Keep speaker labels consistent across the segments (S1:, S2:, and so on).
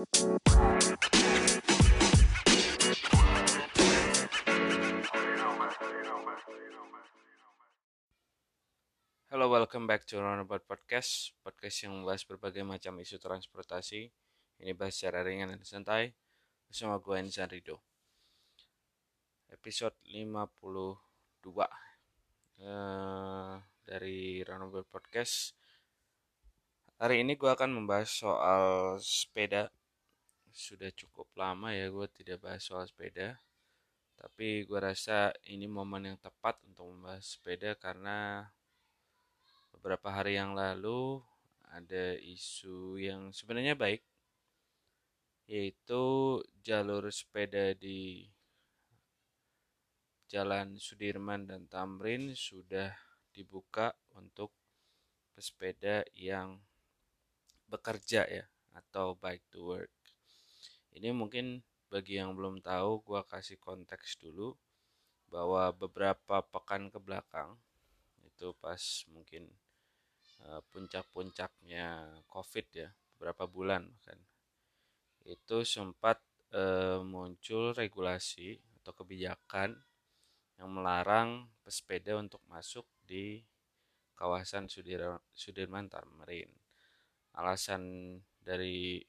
S1: Halo, welcome back to Roundabout Podcast, podcast yang membahas berbagai macam isu transportasi. Ini bahas secara ringan dan santai bersama gue Insan Rido. Episode 52 uh, dari Roundabout Podcast. Hari ini gue akan membahas soal sepeda. Sudah cukup lama ya gue tidak bahas soal sepeda. Tapi gue rasa ini momen yang tepat untuk membahas sepeda karena beberapa hari yang lalu ada isu yang sebenarnya baik yaitu jalur sepeda di Jalan Sudirman dan Tamrin sudah dibuka untuk pesepeda yang bekerja ya atau bike to work. Ini mungkin bagi yang belum tahu gua kasih konteks dulu bahwa beberapa pekan ke belakang itu pas mungkin Eh, puncak-puncaknya COVID ya beberapa bulan kan itu sempat e, muncul regulasi atau kebijakan yang melarang pesepeda untuk masuk di kawasan Sudir Sudirman Tamrin. Alasan dari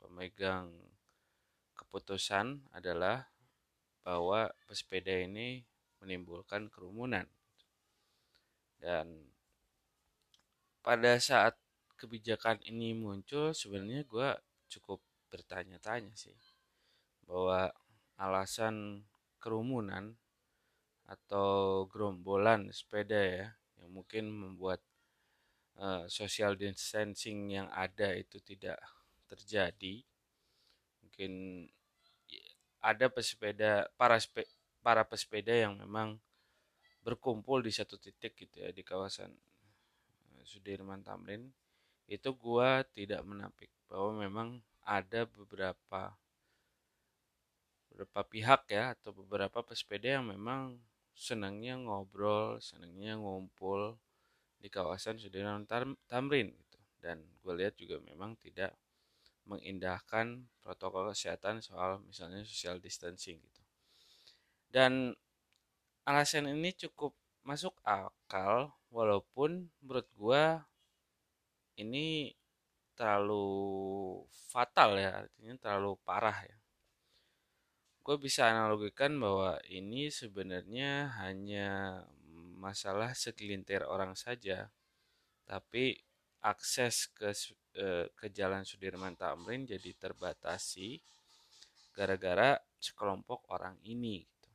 S1: pemegang keputusan adalah bahwa pesepeda ini menimbulkan kerumunan. Dan pada saat kebijakan ini muncul sebenarnya gue cukup bertanya-tanya sih bahwa alasan kerumunan atau gerombolan sepeda ya yang mungkin membuat uh, social distancing yang ada itu tidak terjadi mungkin ada pesepeda para spe, para pesepeda yang memang berkumpul di satu titik gitu ya di kawasan Sudirman Tamrin itu gua tidak menampik bahwa memang ada beberapa beberapa pihak ya atau beberapa pesepeda yang memang senangnya ngobrol, senangnya ngumpul di kawasan Sudirman Tamrin gitu. Dan gue lihat juga memang tidak mengindahkan protokol kesehatan soal misalnya social distancing gitu. Dan alasan ini cukup masuk akal walaupun menurut gue ini terlalu fatal ya artinya terlalu parah ya gue bisa analogikan bahwa ini sebenarnya hanya masalah segelintir orang saja tapi akses ke eh, ke Jalan Sudirman Tamrin jadi terbatasi gara-gara sekelompok orang ini gitu.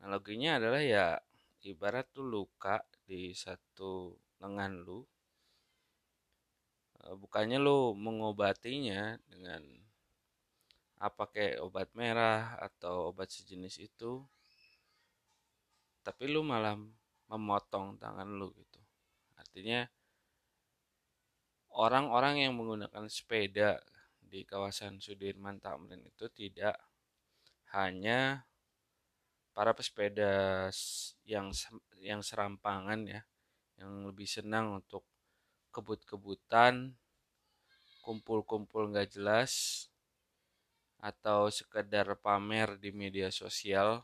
S1: Analoginya adalah ya ibarat tuh luka di satu lengan lu eh, bukannya lu mengobatinya dengan apa kayak obat merah atau obat sejenis itu tapi lu malah memotong tangan lu gitu artinya orang-orang yang menggunakan sepeda di kawasan Sudirman Tamrin itu tidak hanya para pesepeda yang yang serampangan ya yang lebih senang untuk kebut-kebutan kumpul-kumpul nggak jelas atau sekedar pamer di media sosial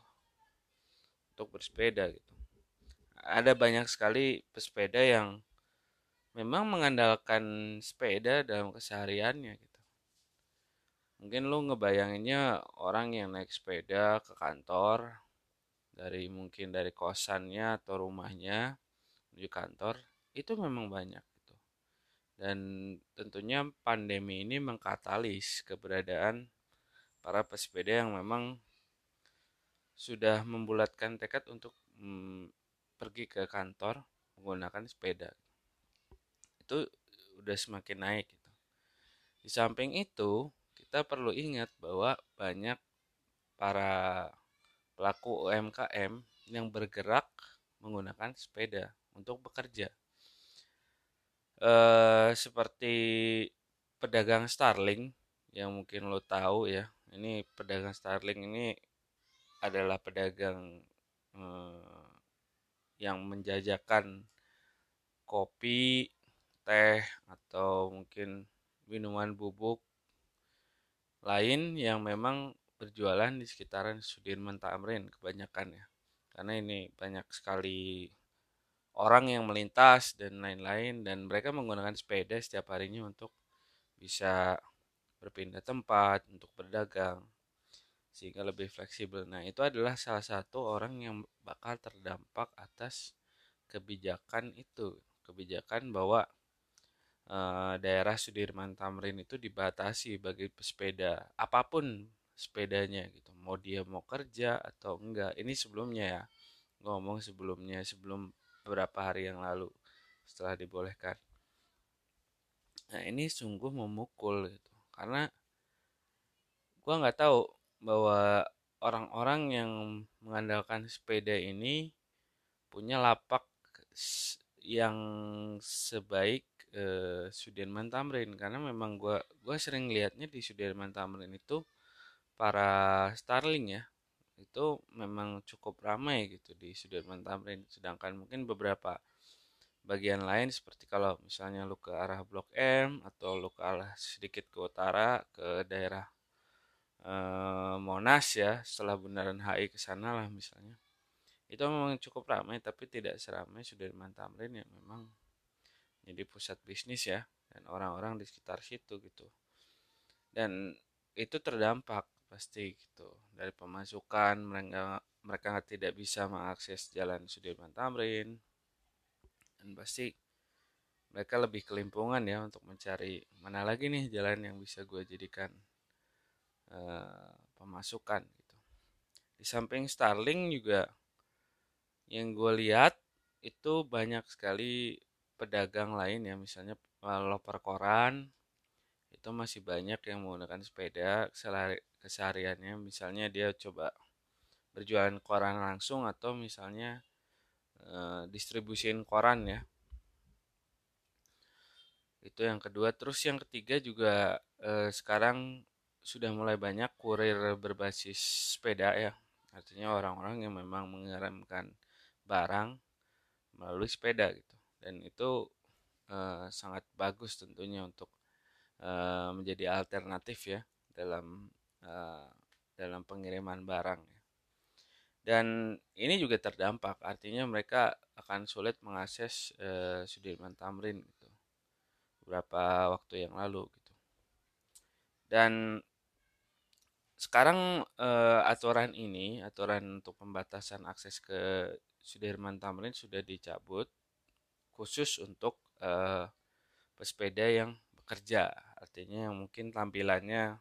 S1: untuk bersepeda gitu. Ada banyak sekali pesepeda yang memang mengandalkan sepeda dalam kesehariannya gitu mungkin lu ngebayanginnya orang yang naik sepeda ke kantor dari mungkin dari kosannya atau rumahnya menuju kantor itu memang banyak gitu. Dan tentunya pandemi ini mengkatalis keberadaan para pesepeda yang memang sudah membulatkan tekad untuk hmm, pergi ke kantor menggunakan sepeda. Itu udah semakin naik gitu. Di samping itu, kita perlu ingat bahwa banyak para pelaku UMKM yang bergerak menggunakan sepeda untuk bekerja. E, seperti pedagang Starling yang mungkin lo tahu ya. Ini pedagang Starling ini adalah pedagang e, yang menjajakan kopi, teh atau mungkin minuman bubuk lain yang memang berjualan di sekitaran Sudirman Tamrin kebanyakan ya karena ini banyak sekali orang yang melintas dan lain-lain dan mereka menggunakan sepeda setiap harinya untuk bisa berpindah tempat untuk berdagang sehingga lebih fleksibel. Nah, itu adalah salah satu orang yang bakal terdampak atas kebijakan itu, kebijakan bahwa e, daerah Sudirman Tamrin itu dibatasi bagi pesepeda apa pun sepedanya gitu. Mau dia mau kerja atau enggak. Ini sebelumnya ya. Ngomong sebelumnya sebelum beberapa hari yang lalu setelah dibolehkan. Nah, ini sungguh memukul gitu. Karena gua nggak tahu bahwa orang-orang yang mengandalkan sepeda ini punya lapak yang sebaik eh, Sudirman Tamrin. Karena memang gua gua sering lihatnya di Sudirman Tamrin itu para Starling ya itu memang cukup ramai gitu di Sudirman Tamrin. Sedangkan mungkin beberapa bagian lain seperti kalau misalnya lu ke arah Blok M atau lu ke arah sedikit ke utara ke daerah eh, Monas ya setelah Bundaran HI ke sana lah misalnya. Itu memang cukup ramai tapi tidak seramai Sudirman Tamrin yang memang jadi pusat bisnis ya dan orang-orang di sekitar situ gitu. Dan itu terdampak pasti gitu dari pemasukan mereka mereka tidak bisa mengakses jalan Sudirman Tamrin dan pasti mereka lebih kelimpungan ya untuk mencari mana lagi nih jalan yang bisa gue jadikan uh, pemasukan gitu. Di samping Starling juga yang gue lihat itu banyak sekali pedagang lain ya misalnya loper koran itu masih banyak yang menggunakan sepeda kesehariannya. Misalnya dia coba berjualan koran langsung atau misalnya e, distribusiin koran ya. Itu yang kedua. Terus yang ketiga juga e, sekarang sudah mulai banyak kurir berbasis sepeda ya. Artinya orang-orang yang memang mengirimkan barang melalui sepeda gitu dan itu uh, sangat bagus tentunya untuk uh, menjadi alternatif ya dalam uh, dalam pengiriman barang ya. dan ini juga terdampak artinya mereka akan sulit mengakses uh, Sudirman Tamrin gitu beberapa waktu yang lalu gitu dan sekarang uh, aturan ini aturan untuk pembatasan akses ke Sudirman Tamrin sudah dicabut khusus untuk uh, pesepeda yang bekerja. Artinya yang mungkin tampilannya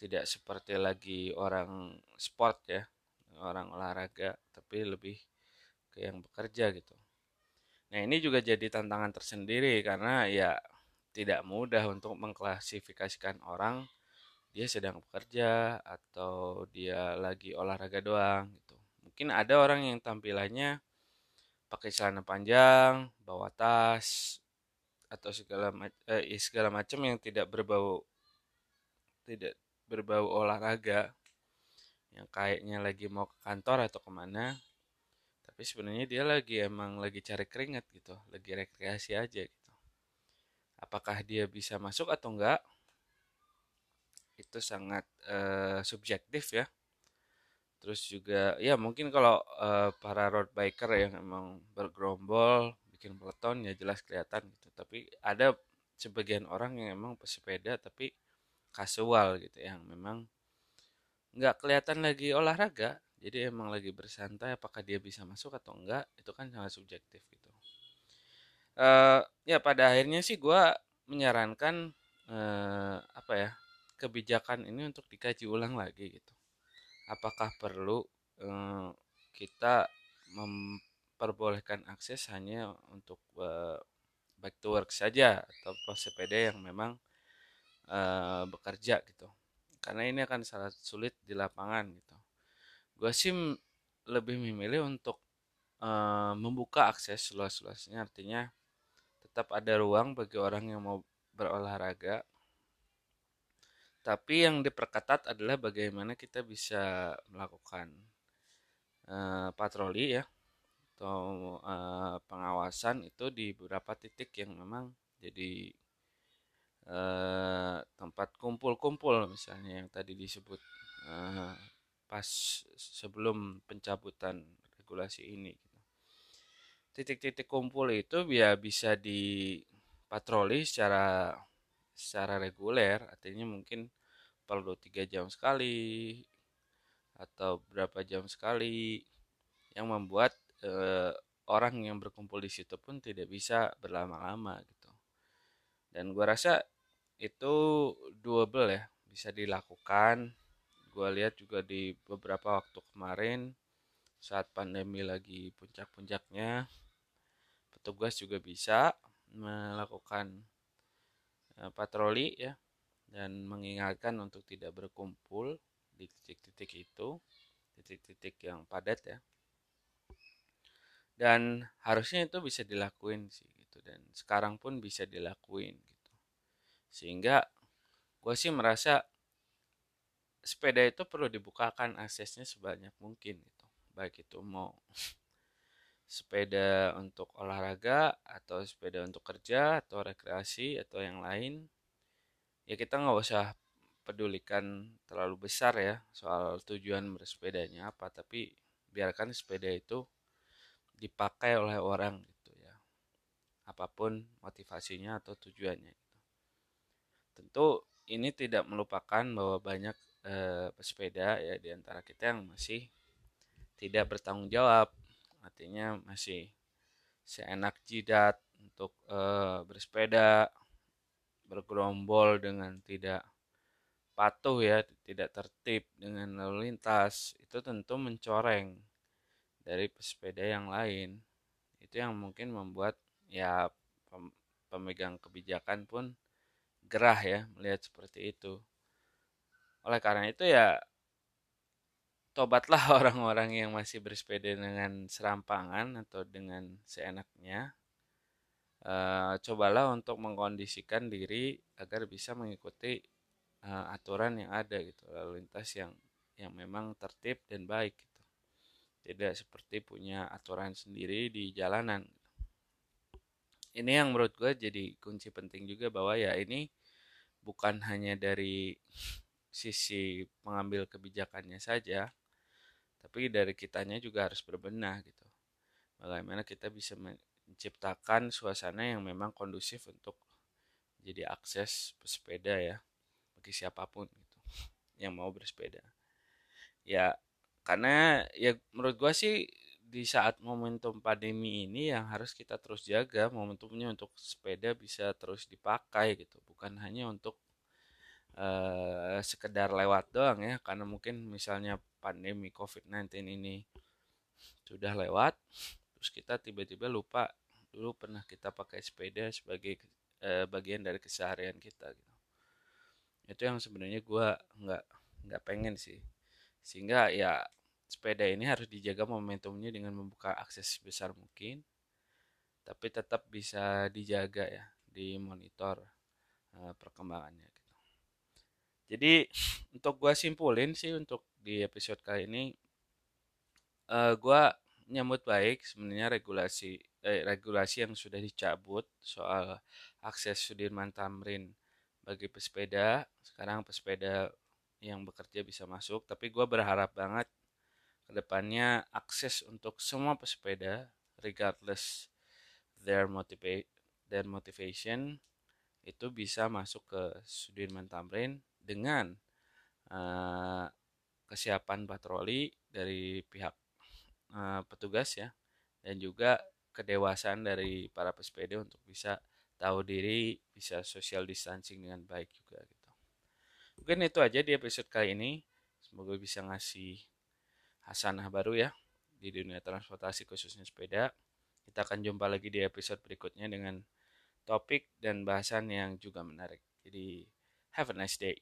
S1: tidak seperti lagi orang sport ya orang olahraga tapi lebih ke yang bekerja gitu. Nah ini juga jadi tantangan tersendiri karena ya tidak mudah untuk mengklasifikasikan orang dia sedang bekerja atau dia lagi olahraga doang gitu. Mungkin ada orang yang tampilannya pakai celana panjang, bawa tas atau segala eh, segala macam yang tidak berbau tidak berbau olahraga. Yang kayaknya lagi mau ke kantor atau ke mana. Tapi sebenarnya dia lagi emang lagi cari keringat gitu lagi rekreasi aja gitu. Apakah dia bisa masuk atau enggak? Itu sangat uh, subjektif ya terus juga ya mungkin kalau uh, para road biker yang emang bergerombol bikin peleton ya jelas kelihatan gitu. Tapi ada sebagian orang yang emang pesepeda tapi kasual gitu yang memang nggak kelihatan lagi olahraga. Jadi emang lagi bersantai apakah dia bisa masuk atau enggak itu kan sangat subjektif gitu. Uh, ya pada akhirnya sih gue menyarankan uh, apa ya kebijakan ini untuk dikaji ulang lagi gitu apakah perlu eh, kita memperbolehkan akses hanya untuk eh, back to work saja atau pesepeda yang memang eh, bekerja gitu. Karena ini akan sangat sulit di lapangan gitu. Gue sih lebih memilih untuk uh, membuka akses luas-luasnya artinya tetap ada ruang bagi orang yang mau berolahraga tapi yang diperketat adalah bagaimana kita bisa melakukan uh, patroli ya atau uh, pengawasan itu di beberapa titik yang memang jadi uh, tempat kumpul kumpul-kumpul misalnya yang tadi disebut uh, pas sebelum pencabutan regulasi ini. Gitu. Titik-titik kumpul itu biar bisa dipatroli secara secara reguler, artinya mungkin perlu tiga jam sekali atau berapa jam sekali yang membuat uh, orang yang berkumpul di situ pun tidak bisa berlama-lama gitu. Dan gua rasa itu doable ya, bisa dilakukan gue lihat juga di beberapa waktu kemarin saat pandemi lagi puncak-puncaknya petugas juga bisa melakukan patroli ya dan mengingatkan untuk tidak berkumpul di titik-titik itu titik-titik yang padat ya. Dan harusnya itu bisa dilakuin sih gitu dan sekarang pun bisa dilakuin gitu. Sehingga gue sih merasa sepeda itu perlu dibukakan aksesnya sebanyak mungkin gitu. Baik itu mau sepeda untuk olahraga atau sepeda untuk kerja atau rekreasi atau yang lain ya kita nggak usah pedulikan terlalu besar ya soal tujuan bersepedanya apa tapi biarkan sepeda itu dipakai oleh orang gitu ya apa pun motivasinya atau tujuannya gitu. tentu ini tidak melupakan bahwa banyak eh, pesepeda ya di antara kita yang masih tidak bertanggung jawab artinya masih seenak jidat untuk eh, bersepeda bergerombol dengan tidak patuh ya tidak tertib dengan lalu lintas itu tentu mencoreng dari pesepeda yang lain. Itu yang mungkin membuat ya pemegang kebijakan pun gerah ya melihat seperti itu. Oleh karena itu ya tobatlah orang-orang yang masih bersepeda dengan serampangan atau dengan seenaknya. E, cobalah untuk mengkondisikan diri agar bisa mengikuti e, aturan yang ada gitu, lalu lintas yang yang memang tertib dan baik gitu. Tidak seperti punya aturan sendiri di jalanan. Ini yang menurut gue jadi kunci penting juga bahwa ya ini bukan hanya dari sisi pengambil kebijakannya saja, tapi dari kitanya juga harus berbenah gitu. Bagaimana kita bisa menciptakan suasana yang memang kondusif untuk jadi akses pesepeda ya bagi siapa pun gitu yang mau bersepeda. Ya karena ya menurut gua sih di saat momentum pandemi ini yang harus kita terus jaga momentumnya untuk sepeda bisa terus dipakai gitu bukan hanya untuk uh, sekedar lewat doang ya karena mungkin misalnya pandemi COVID-19 ini. Sudah lewat terus kita tiba-tiba lupa dulu pernah kita pakai sepeda sebagai uh, bagian dari keseharian kita gitu. Itu yang sebenarnya gue nggak nggak pengen sih. Sehingga ya sepeda ini harus dijaga momentumnya dengan membuka akses sebesar mungkin tapi tetap bisa dijaga ya di monitor uh, perkembangannya jadi untuk gue simpulin sih untuk di episode kali ini, uh, eh, gue nyambut baik sebenarnya regulasi eh, regulasi yang sudah dicabut soal akses Sudirman Tamrin bagi pesepeda. Sekarang pesepeda yang bekerja bisa masuk, tapi gue berharap banget ke depannya akses untuk semua pesepeda, regardless their motivate their motivation, itu bisa masuk ke Sudirman Tamrin dengan uh, kesiapan patroli dari pihak uh, petugas ya dan juga kedewasaan dari para pesepeda untuk bisa tahu diri, bisa social distancing dengan baik juga gitu. Mungkin itu aja di episode kali ini. Semoga bisa ngasih hasanah baru ya di dunia transportasi khususnya sepeda. Kita akan jumpa lagi di episode berikutnya dengan topik dan bahasan yang juga menarik. Jadi, have a nice day.